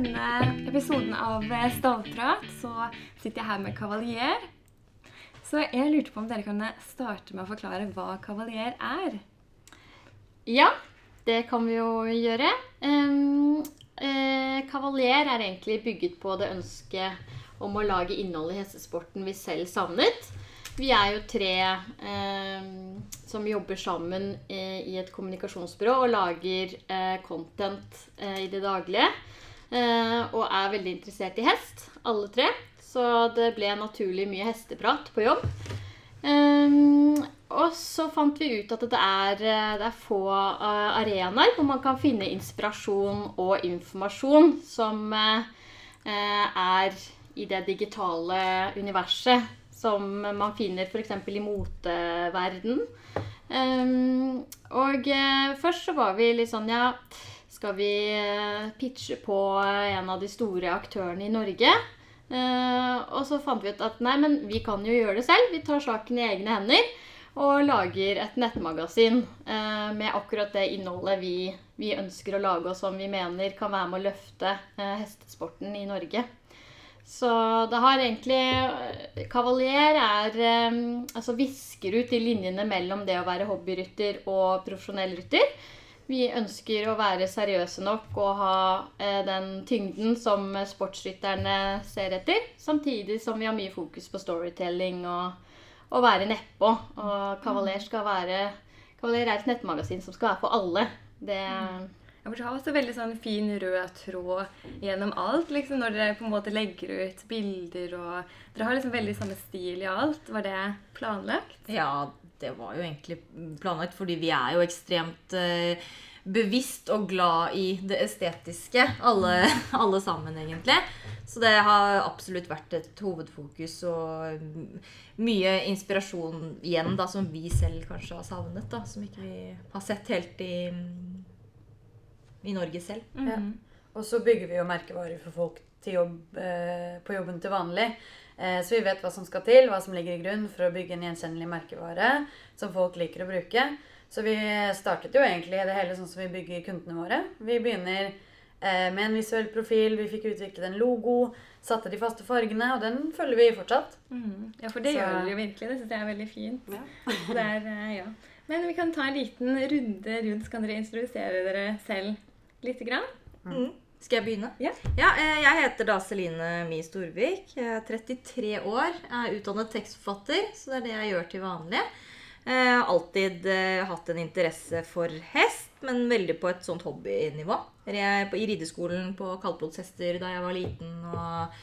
denne episoden av Stavprat så sitter jeg her med Kavalier. Så jeg lurte på om dere kan starte med å forklare hva Kavalier er. Ja, det kan vi jo gjøre. Um, eh, Kavalier er egentlig bygget på det ønsket om å lage innhold i hestesporten vi selv savnet. Vi er jo tre eh, som jobber sammen eh, i et kommunikasjonsbyrå og lager eh, content eh, i det daglige. Eh, og er veldig interessert i hest, alle tre. Så det ble naturlig mye hesteprat på jobb. Um, og så fant vi ut at det er, det er få uh, arenaer hvor man kan finne inspirasjon og informasjon som er i det digitale universet som man finner f.eks. i moteverden. Um, og først så var vi litt sånn Ja, skal vi uh, pitche på en av de store aktørene i Norge? Uh, og så fant vi ut at nei, men vi kan jo gjøre det selv. Vi tar saken i egne hender og lager et nettmagasin med akkurat det innholdet vi, vi, ønsker å lage, og som vi mener kan være med å løfte hestesporten i Norge. Så det har egentlig Kavalier er Altså visker ut de linjene mellom det å være hobbyrytter og profesjonell rytter. Vi ønsker å være seriøse nok og ha eh, den tyngden som sportsrytterne ser etter. Samtidig som vi har mye fokus på storytelling og, å være nedpå. Og Kavalier skal være Kavaler er et nettmagasin som skal være for alle. Det mm ja, for Dere har også veldig sånn fin rød tråd gjennom alt. liksom, Når dere på en måte legger ut bilder og Dere har liksom veldig samme stil i alt. Var det planlagt? Ja, det var jo egentlig planlagt, fordi vi er jo ekstremt uh, bevisst og glad i det estetiske. Alle, alle, sammen, egentlig. Så det har absolutt vært et hovedfokus og mye inspirasjon igjen da, som vi selv kanskje har savnet. da, Som ikke vi har sett helt i i Norge selv. Mm -hmm. ja. Og så bygger vi jo merkevarer for folk jobb, eh, på jobben til vanlig. Eh, så vi vet hva som skal til, hva som ligger i grunn for å bygge en gjenkjennelig merkevare som folk liker å bruke. Så vi startet jo egentlig det hele sånn som vi bygger kundene våre. Vi begynner eh, med en visuell profil, vi fikk utviklet en logo, satte de faste fargene, og den følger vi fortsatt. Mm. Ja, for det så. gjør dere virkelig. Det syns jeg er veldig fint. Ja. er, eh, ja. Men vi kan ta en liten runde rundt, så kan dere introdusere dere selv lite grann. Mm. Skal jeg begynne? Ja. ja. Eh, jeg heter da Celine Mie Storvik. Jeg er 33 år. Jeg er utdannet tekstforfatter, så det er det jeg gjør til vanlig. Jeg har alltid uh, hatt en interesse for hest, men veldig på et sånt hobbynivå. Jeg er i rideskolen på kaldblodshester da jeg var liten. og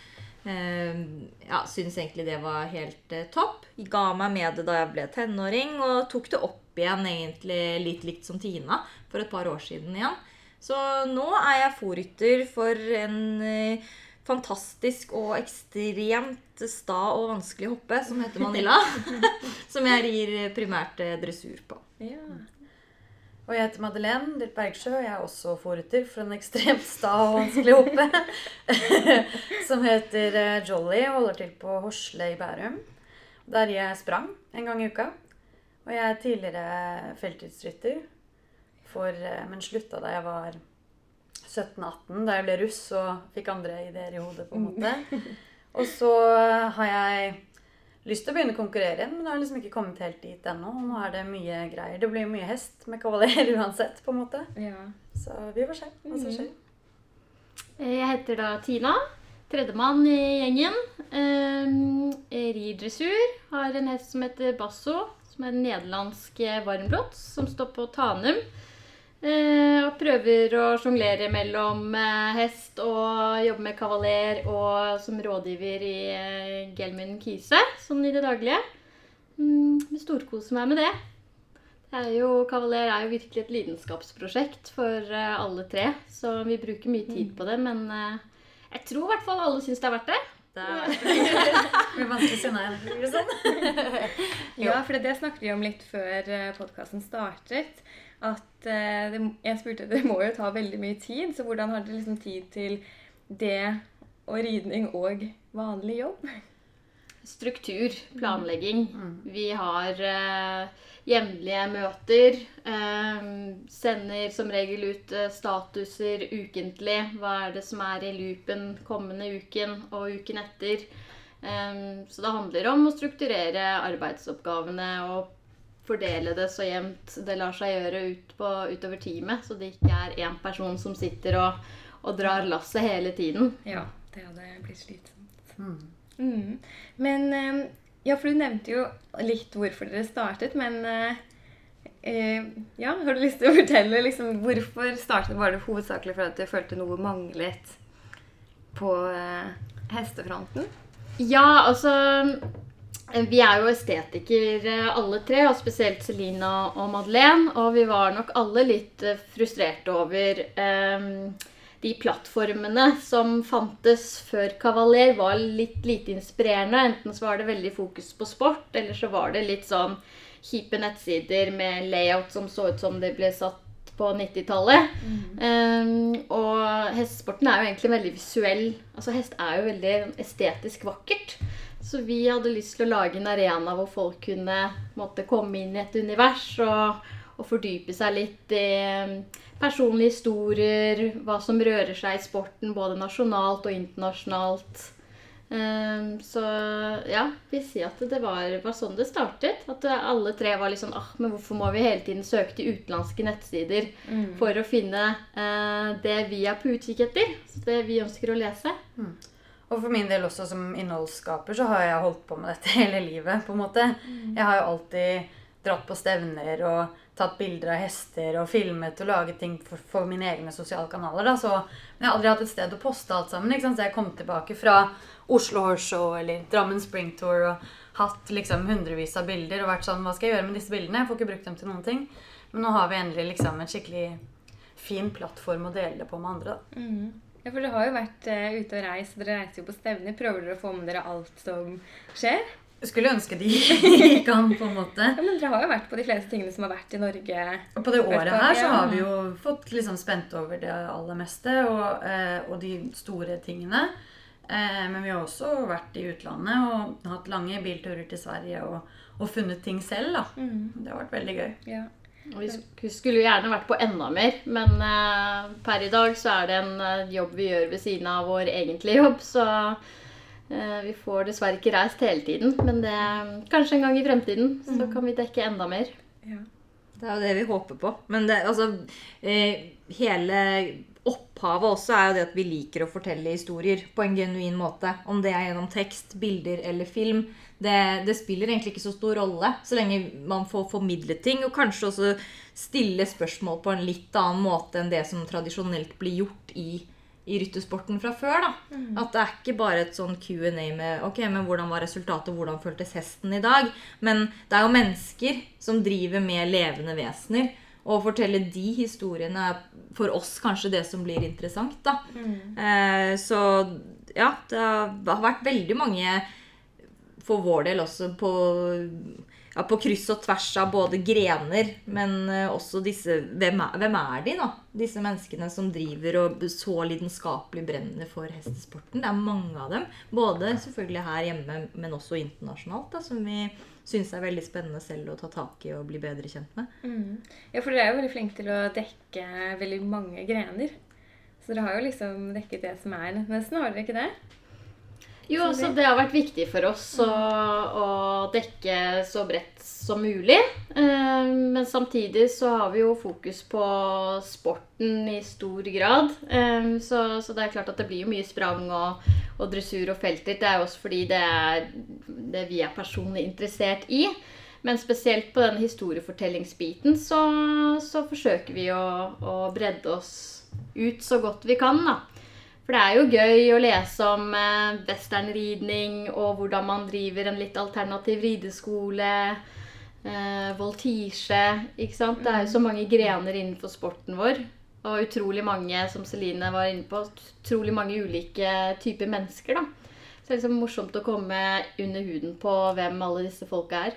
ja, Syns egentlig det var helt topp. Jeg ga meg med det da jeg ble tenåring, og tok det opp igjen egentlig litt likt som Tina for et par år siden igjen. Så nå er jeg fòrrytter for en eh, fantastisk og ekstremt sta og vanskelig hoppe som heter Manila. som jeg rir primært eh, dressur på. Ja. Og jeg heter Madeleine Dilt Bergsjø, og jeg er også fòrrytter for en ekstremt sta og vanskelig hoppe. som heter eh, Jolly og holder til på Horsle i Bærum. Der jeg sprang en gang i uka. Og jeg er tidligere feltidsrytter for, eh, men slutta da jeg var 17-18, da jeg ble russ og fikk andre ideer i hodet. på en måte. Og så har jeg lyst til å begynne å konkurrere igjen, men det har liksom ikke kommet helt dit ennå. Nå er det mye greier. Det blir mye hest med kavaler uansett, på en måte. Ja. Så vi får se hva som skjer. Jeg heter da Tina. Tredjemann i gjengen. Um, rir dressur. Har en hest som heter Basso, som er en nederlandsk varmblått, som står på Tanum. Eh, og prøver å sjonglere mellom eh, hest og jobbe med kavaler og som rådgiver i eh, Gelmund Kise, sånn i det daglige. Mm, Storkoser meg med det. det er jo, kavaler er jo virkelig et lidenskapsprosjekt for alle tre, så vi bruker mye tid på det. Men jeg tror i hvert fall alle syns det er verdt det. Det blir vanskelig å si nei. Sånn. ja, for det snakket vi om litt før podkasten startet at eh, det, Jeg spurte det må jo ta veldig mye tid, så hvordan har dere liksom tid til det og ridning og vanlig jobb? struktur, planlegging. Vi har eh, jevnlige møter. Eh, sender som regel ut eh, statuser ukentlig. Hva er det som er i loopen kommende uken og uken etter? Eh, så det handler om å strukturere arbeidsoppgavene og fordele det så jevnt det lar seg gjøre ut på, utover teamet, så det ikke er én person som sitter og, og drar lasset hele tiden. Ja, det hadde blitt slitsomt. Mm. Men eh, Ja, for du nevnte jo litt hvorfor dere startet, men eh, eh, ja, har du lyst til å fortelle liksom, hvorfor startet? Var det hovedsakelig fordi du følte noe manglet på eh, hestefronten? Ja, altså Vi er jo estetikere alle tre, og spesielt Selina og Madeleine. Og vi var nok alle litt eh, frustrerte over eh, de plattformene som fantes før Kavaler, var litt lite inspirerende. Enten så var det veldig fokus på sport, eller så var det litt sånn kjipe nettsider med layout som så ut som det ble satt på 90-tallet. Um, og hestesporten er jo egentlig veldig visuell. Altså Hest er jo veldig estetisk vakkert. Så vi hadde lyst til å lage en arena hvor folk kunne måtte komme inn i et univers og, og fordype seg litt i um, personlige historier, hva som rører seg i sporten både nasjonalt og internasjonalt. Um, så ja, vi sier at det var, var sånn det startet. At alle tre var litt sånn ah, men hvorfor må vi hele tiden søke til utenlandske nettsider for å finne uh, det vi er på utkikk etter? Det vi ønsker å lese. Og for min del også som innholdsskaper så har jeg holdt på med dette hele livet. på en måte. Jeg har jo alltid dratt på stevner og tatt bilder av hester og filmet og laget ting for, for mine egne sosiale kanaler. da, så Men jeg har aldri hatt et sted å poste alt sammen. Så jeg kom tilbake fra Oslo Horse eller Drammen Spring Tour og hatt liksom hundrevis av bilder og vært sånn Hva skal jeg gjøre med disse bildene? Jeg får ikke brukt dem til noen ting. Men nå har vi endelig liksom en skikkelig fin plattform å dele det på med andre. da. Ja, for dere har jo vært uh, ute og reist. Dere reiser jo på stevner. Prøver dere å få med dere alt som skjer? Jeg skulle ønske de kan, på en måte. Ja, men Dere har jo vært på de fleste tingene som har vært i Norge. Og på det året her så har vi jo fått liksom spent over det aller meste og, uh, og de store tingene. Uh, men vi har også vært i utlandet og hatt lange bilturer til Sverige og, og funnet ting selv. da. Det har vært veldig gøy. Ja. Og vi skulle jo gjerne vært på enda mer, men eh, per i dag så er det en eh, jobb vi gjør ved siden av vår egentlige jobb, så eh, vi får dessverre ikke reist hele tiden. Men det, kanskje en gang i fremtiden så kan vi dekke enda mer. Ja. Det er jo det vi håper på. Men det, altså, eh, hele opphavet også er jo det at vi liker å fortelle historier på en genuin måte. Om det er gjennom tekst, bilder eller film. Det, det spiller egentlig ikke så stor rolle, så lenge man får formidlet ting. Og kanskje også stille spørsmål på en litt annen måte enn det som tradisjonelt blir gjort i, i ryttersporten fra før. da. At det er ikke bare et sånn Q&A med ok, men hvordan var resultatet, hvordan føltes hesten i dag? Men det er jo mennesker som driver med levende vesener. Og å fortelle de historiene er for oss kanskje det som blir interessant. da. Eh, så ja, det har vært veldig mange for vår del også på, ja, på kryss og tvers av både grener, men eh, også disse hvem er, hvem er de, da? Disse menneskene som driver og så lidenskapelig brenner for hestesporten. Det er mange av dem. Både selvfølgelig her hjemme, men også internasjonalt, da, som vi syns er veldig spennende selv å ta tak i og bli bedre kjent med. ja, for dere er jo veldig flinke til å dekke veldig mange grener. Så dere har jo liksom dekket det som er nesten, har dere ikke det? Jo, altså Det har vært viktig for oss å, å dekke så bredt som mulig. Eh, men samtidig så har vi jo fokus på sporten i stor grad. Eh, så, så det er klart at det blir jo mye sprang og, og dressur og felter. Det er jo også fordi det er det vi er personlig interessert i. Men spesielt på den historiefortellingsbiten så, så forsøker vi å, å bredde oss ut så godt vi kan. da. For det er jo gøy å lese om eh, westernridning og hvordan man driver en litt alternativ rideskole. Eh, voltige. Ikke sant? Det er jo så mange grener innenfor sporten vår. Og utrolig mange, som Celine var inne på, utrolig mange ulike typer mennesker. da. Så det er liksom morsomt å komme under huden på hvem alle disse folka er.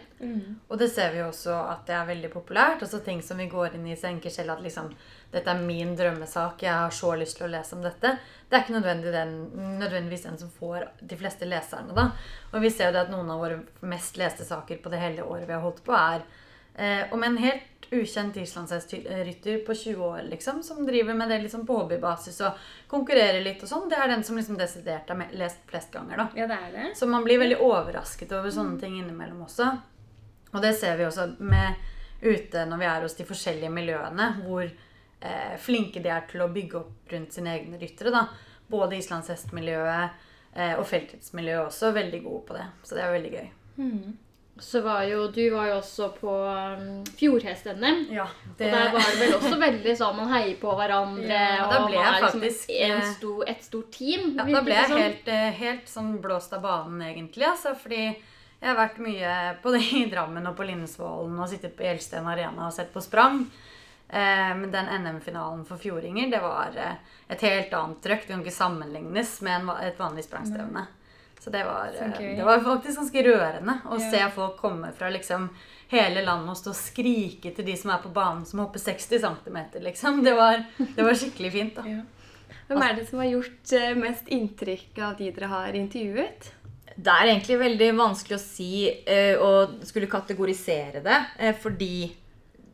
Og det ser vi jo også at det er veldig populært. Også ting som vi går inn i senker selv at liksom dette er min drømmesak, jeg har så lyst til å lese om dette. Det er ikke nødvendig den, nødvendigvis den som får de fleste leserne, da. Og vi ser jo det at noen av våre mest leste saker på det hele året vi har holdt på, er eh, om en helt ukjent islandshestrytter på 20 år, liksom, som driver med det liksom på hobbybasis og konkurrerer litt og sånn. Det er den som liksom desidert har lest flest ganger, da. Ja, det er det. Så man blir veldig overrasket over sånne ting innimellom også. Og det ser vi også med ute når vi er hos de forskjellige miljøene, hvor eh, flinke de er til å bygge opp rundt sine egne ryttere. da. Både islandshestmiljøet eh, og feltidsmiljøet også veldig gode på det. Så det er veldig gøy. Så var jo, Du var jo også på um, fjordhest-NM. Ja, Og der var det vel også veldig sånn man heier på hverandre. Ja, da og ble jeg faktisk liksom faktisk, en eh, et stort team. Ja, da ble jeg sånn. helt, eh, helt sånn blåst av banen, egentlig. Altså, fordi jeg har vært mye på det i Drammen og på Lindesvollen og sittet på Gjelsten Arena og sett på sprang. Eh, Men den NM-finalen for fjordinger, det var et helt annet trøkk. Det kan ikke sammenlignes med et vanlig sprangstevne. Så det var, eh, det var faktisk ganske rørende å yeah. se folk komme fra liksom hele landet og stå og skrike til de som er på banen som hopper 60 cm, liksom. Det var, det var skikkelig fint, da. Ja. Hvem er det som har gjort eh, mest inntrykk av de dere har intervjuet? Det er egentlig veldig vanskelig å si eh, og skulle kategorisere det, eh, fordi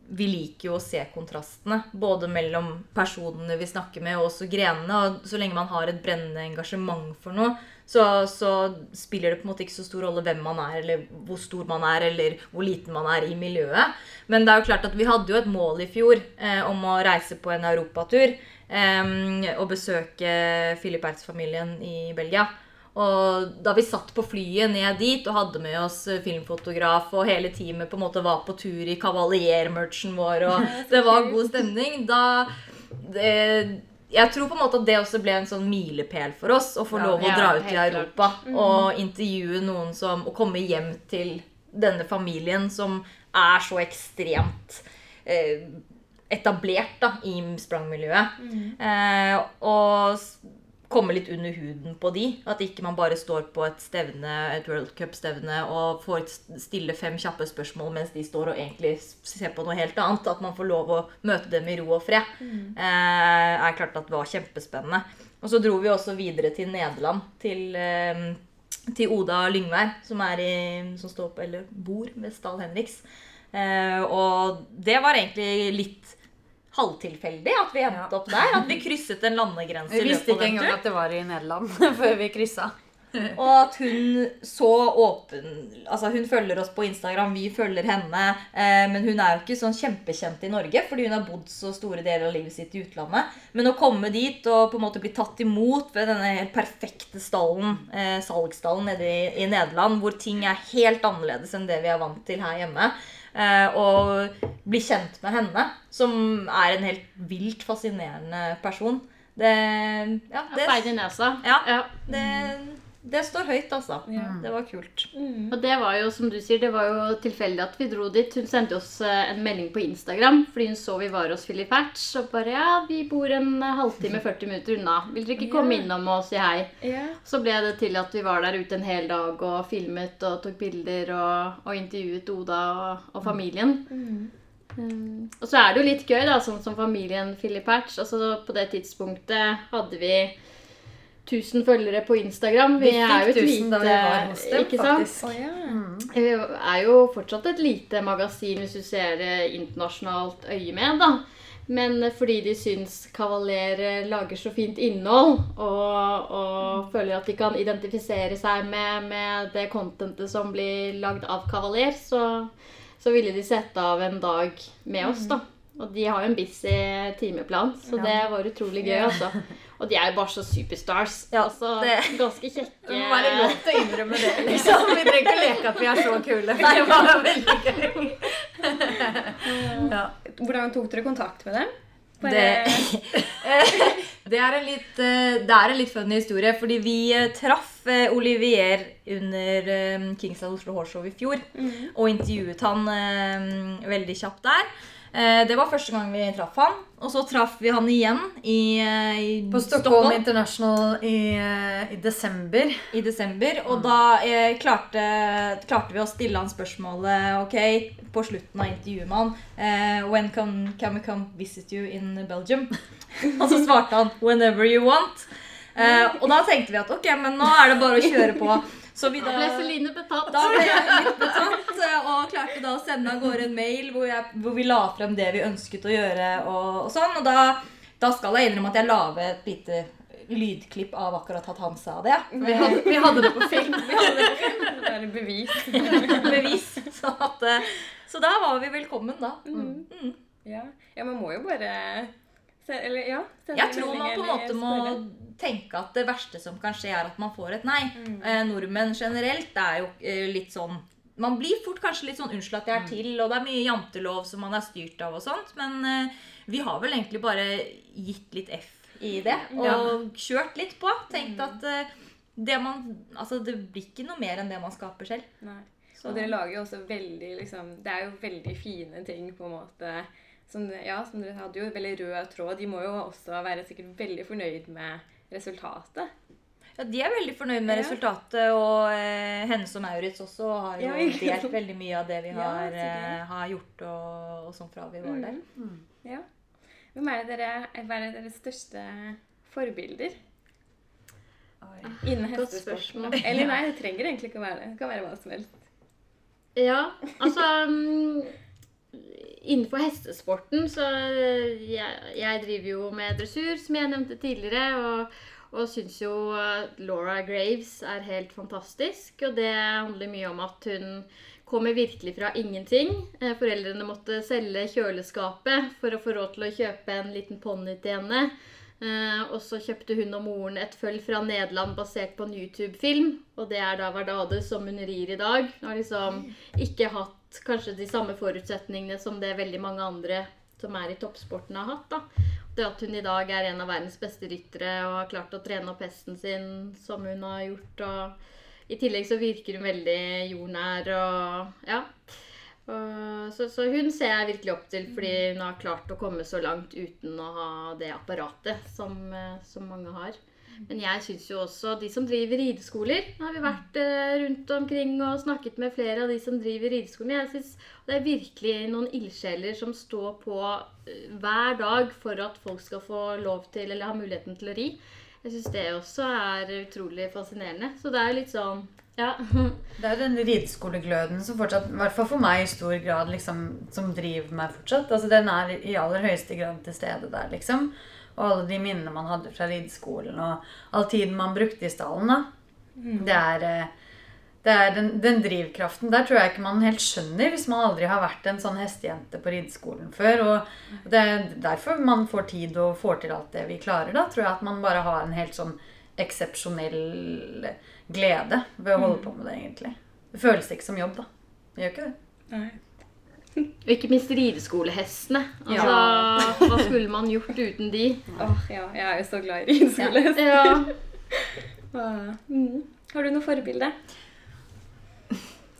vi liker jo å se kontrastene. Både mellom personene vi snakker med, og også grenene. Og så lenge man har et brennende engasjement for noe, så, så spiller det på en måte ikke så stor rolle hvem man er, eller hvor stor man er, eller hvor liten man er i miljøet. Men det er jo klart at vi hadde jo et mål i fjor eh, om å reise på en europatur eh, og besøke Philip Ertz-familien i Belgia. Og da vi satt på flyet ned dit og hadde med oss eh, filmfotograf, og hele teamet på en måte var på tur i kavaliermerchen vår, og det var god stemning, da det, Jeg tror på en måte at det også ble en sånn milepæl for oss å få Ja, lov å dra ut i Europa mm. Og intervjue noen som Og komme hjem til denne familien som er så ekstremt eh, etablert da, i sprangmiljøet. Eh, og komme litt under huden på de. At ikke man bare står på et stevne, et World Cup-stevne og får stille fem kjappe spørsmål mens de står og egentlig ser på noe helt annet. At man får lov å møte dem i ro og fred. Eh, er klart at det var kjempespennende. Og så dro vi også videre til Nederland. Til, eh, til Oda Lyngvær, som, er i, som står på, eller bor ved Stahl Henriks. Eh, og det var egentlig litt halvtilfeldig at vi endte Ja. opp der. At vi krysset en landegrense. Vi visste ikke engang at det var i Nederland før vi kryssa. Og at hun så åpen Altså, hun følger oss på Instagram, vi følger henne. Eh, men hun er jo ikke sånn kjempekjent i Norge, fordi hun har bodd så store deler av livet sitt i utlandet. Men å komme dit og på en måte bli tatt imot ved denne helt perfekte stallen, eh, salgsstallen nede i, i Nederland, hvor ting er helt annerledes enn det vi er vant til her hjemme. Eh, og bli kjent med henne, som er en helt vilt fascinerende person. Det Ja, det, ja. Ja. det, det står høyt, altså. Ja. Det var kult. Og det var jo, som du sier, det var jo tilfeldig at vi dro dit. Hun sendte oss eh, en melding på Instagram fordi hun så vi var hos Philip Hatch. Og bare ja, vi bor en eh, halvtime, 40 minutter unna. Vil dere ikke komme Ja. innom og si hei? Ja. Så ble det til at vi var der ute en hel dag og filmet og tok bilder og, og intervjuet Oda og, og familien. Um, og så er det jo litt gøy, da, sånn som familien Philip Hatch. Altså, på det tidspunktet hadde vi 1000 følgere på Instagram. Vi er jo et 1000 da vi dem, ikke sant? Oh, Å mm. Vi er jo fortsatt et lite magasin hvis du ser det internasjonalt øye med, da. Men fordi de syns Kavaler lager så fint innhold, og, og føler at de kan identifisere seg med, med det contentet som blir lagd av Kavaler, så, så ville de sette av en dag med oss, da. Og de har jo en busy timeplan, så Ja. det var utrolig gøy, altså. Og de er jo bare så superstars. Ja, altså, det- ganske kjekke. Det må være lov til å innrømme det. liksom. Vi trenger ikke å leke at vi er så kule. Nei, Det var veldig gøy. Ja. Hvordan tok dere kontakt med dem? Det, det, er en litt, eh, det er en litt funny historie, fordi vi eh, traff eh, Olivier under Kingsdale Oslo Hårshow i fjor. Og intervjuet han veldig kjapt der. Eh, det var første gang vi traff han. Og så traff vi han igjen i, eh, i På Stockholm International i, eh, i desember. i desember. Og da eh, klarte, klarte vi å stille han spørsmålet ok, på slutten av intervjuet med han eh, When can, can we come visit you in Belgium? og så svarte han Whenever you want. Eh, og da tenkte vi at ok, men nå er det bare å kjøre på. Så vi Da ble Celine betatt. da ble jeg litt betatt eh, og klarte da å sende av gårde en mail hvor, jeg, hvor vi la frem det vi ønsket å gjøre. og, og sånn, og da, da skal jeg innrømme at jeg la et lite lydklipp av akkurat at han sa det. Vi hadde, vi hadde det på film. Vi hadde det Det er bevis. bevis. Så, at, eh, så da var vi velkommen, da. Mm. Mm. Ja. ja, man må jo bare Eller, ja. Jeg tror man på en måte må spørre. Tenke at det verste som kan skje, er at man får et nei. Mm. Eh, nordmenn generelt er jo eh, litt sånn Man blir fort kanskje litt sånn 'unnskyld at jeg er til', og det er mye jantelov som man er styrt av og sånt, men eh, vi har vel egentlig bare gitt litt F i det. Og kjørt litt på. Tenkt at eh, det man Altså, det blir ikke noe mer enn det man skaper selv. Nei. Så- Og dere lager jo også veldig liksom, Det er jo veldig fine ting, på en måte. Som, ja, som dere hadde jo veldig rød tråd. De må jo også være sikkert veldig fornøyd med resultatet. Ja, De er veldig fornøyd med Ja. resultatet, og eh, Hennes og Maurits også har jo Ja, delt veldig mye av det vi har, eh, har gjort og, og sånn fra vi var der. Ja. Hvem er det dere er det deres største forbilder Oi. innen hestespørsmål. Eller nei, det trenger egentlig ikke å være det. Det kan være hva som helst. Ja, altså mm, Innenfor hestesporten så jeg, jeg driver jo med dressur, som jeg nevnte tidligere. Og, og syns jo Laura Graves er helt fantastisk. Og det handler mye om at hun kommer virkelig fra ingenting. Eh, Foreldrene måtte selge kjøleskapet for å få råd til å kjøpe en liten ponni til henne. Eh, og så kjøpte hun og moren et føll fra Nederland basert på en YouTube-film. Og det er da Verdade som hun rir i dag. Hun har liksom ikke hatt kanskje de samme forutsetningene som det veldig mange andre som er i toppsporten har hatt. da. Det at hun i dag er en av verdens beste ryttere og har klart å trene opp hesten sin som hun har gjort. og I tillegg så virker hun veldig jordnær og ja. Så, så hun ser jeg virkelig opp til fordi hun har klart å komme så langt uten å ha det apparatet som, som mange har. Men jeg syns jo også de som driver rideskoler Nå har vi vært eh, rundt omkring og snakket med flere av de som driver rideskoler. Jeg synes Det er virkelig noen ildsjeler som står på eh, hver dag for at folk skal få lov til eller ha muligheten til å ri. Jeg syns det også er utrolig fascinerende. Så det er litt sånn Ja. Det er jo den rideskolegløden som fortsatt, i hvert fall for meg i stor grad, liksom, som driver meg fortsatt. Altså, den er i aller høyeste grad til stede der, liksom. Og alle de minnene man hadde fra rideskolen, og all tiden man brukte i stallen. da. Det er, eh, det er den, den drivkraften der tror jeg ikke man helt skjønner hvis man aldri har vært en sånn hestejente på rideskolen før. Og det er derfor man får tid og får til alt det vi klarer. da, tror jeg at man bare har en helt sånn eksepsjonell glede ved å holde på med det, egentlig. Det føles ikke som jobb, da. Det gjør ikke det. Nei. Og ikke minst rideskolehestene. Altså, Hva skulle man gjort uten de? Åh, ja, jeg er jo så glad i rideskolehester. Ja, Åh, Mm. Har du noe forbilde?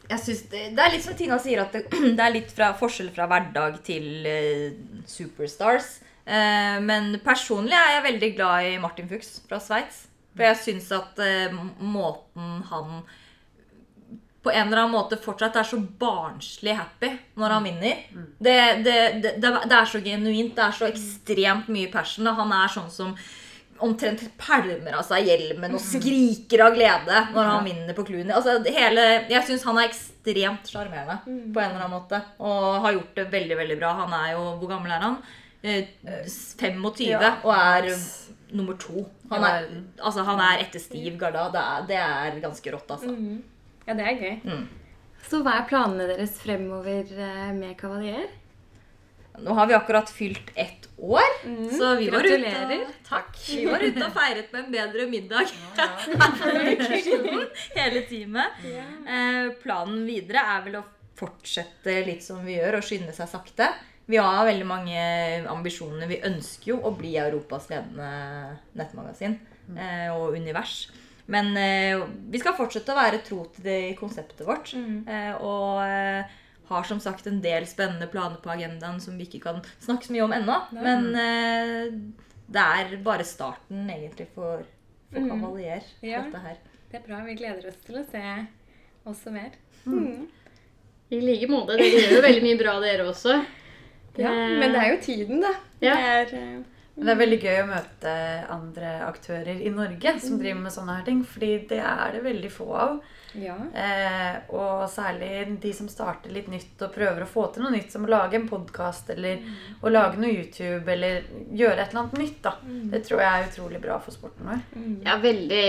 Jeg synes det, det er litt som Tina sier, at det, det er litt fra, forskjell fra hverdag til uh, superstars. Uh, men personlig er jeg veldig glad i Martin Fuchs fra Sveits. For jeg syns at uh, måten han på en eller annen måte fortsatt er så barnslig happy når han vinner. Det, det, det, det, det er så genuint. Det er så ekstremt mye passion. Og han er sånn som omtrent pælmer av seg hjelmen og skriker av glede når han vinner på Clooney. Altså, hele, jeg syns han er ekstremt sjarmerende på en eller annen måte. Og har gjort det veldig veldig bra. Han er jo Hvor gammel er han? Eh, 25 Ja. og er nummer to. Han er, altså, han er etter Steve Garda. Det er, det er ganske rått, altså. Ja, det er gøy. Mm. Så hva er planene deres fremover eh, med Kavalier? Nå har vi akkurat fylt ett år, så vi var, ute, Gratulerer. takk. vi var ute og feiret med en bedre middag hele teamet. Eh, planen videre er vel å fortsette litt som vi gjør, og skynde seg sakte. Vi har veldig mange ambisjoner. Vi ønsker jo å bli Europas ledende nettmagasin eh, og univers. Men eh, vi skal fortsette å være tro til det konseptet vårt. Eh, og eh, har som sagt en del spennende planer på agendaen som vi ikke kan snakke så mye om ennå. Men eh, det er bare starten egentlig for, for Mm. Kavalier, Ja. dette her. Det er bra. Vi gleder oss til å se også mer. Mm. I like måte. Dere gjør jo veldig mye bra, dere også. Ja, men det er jo tiden, da. Ja. Det er, det er veldig gøy å møte andre aktører i Norge som driver med sånne her ting. Fordi det er det veldig få av. ja. Eh, og særlig de som starter litt nytt og prøver å få til noe nytt, som å lage en podkast eller å lage noe YouTube eller gjøre et eller annet nytt. da. Det tror jeg er utrolig bra for sporten vår. Mm. Jeg veldig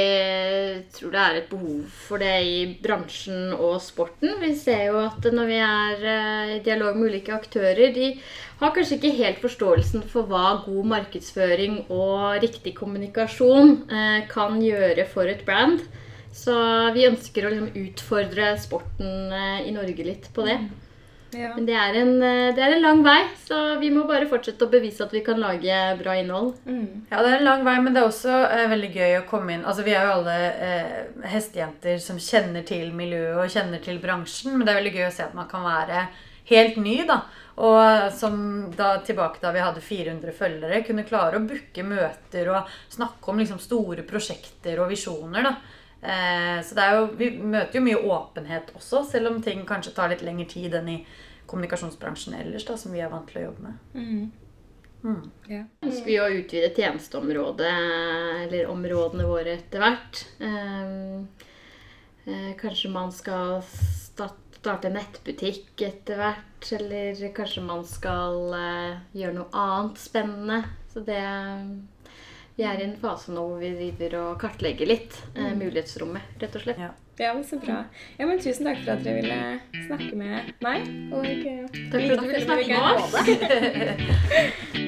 tror det er et behov for det i bransjen og sporten. Vi ser jo at når vi er eh, i dialog med ulike aktører, de har kanskje ikke helt forståelsen for hva god markedsføring og riktig kommunikasjon eh, kan gjøre for et brand. Så vi ønsker å liksom utfordre sporten eh, i Norge litt på det. Ja. Men det er, en, eh, det er en lang vei, så vi må bare fortsette å bevise at vi kan lage bra innhold. Mm. Ja, det er en lang vei, men det er også eh, veldig gøy å komme inn Altså, Vi er jo alle eh, hestejenter som kjenner til miljøet og kjenner til bransjen, men det er veldig gøy å se at man kan være helt ny, da. Og som da tilbake da vi hadde 400 følgere, kunne klare å booke møter og snakke om liksom store prosjekter og visjoner, da. Eh, så det er jo, vi møter jo mye åpenhet også, selv om ting kanskje tar litt lengre tid enn i kommunikasjonsbransjen ellers, da, som vi er vant til å jobbe med. Mm. Mm. Ja. ønsker vi å utvide tjenesteområdet, eller områdene våre etter hvert. Ehm, eh, kanskje man skal starte nettbutikk etter hvert, eller kanskje man skal eh, gjøre noe annet spennende. Så det Vi er i en fase nå hvor vi driver og kartlegger litt eh, mulighetsrommet, rett og slett. Ja. ja, men så bra. Ja, men Tusen takk for at dere ville snakke med meg. Og, eh, Takk for at du ville snakke med oss.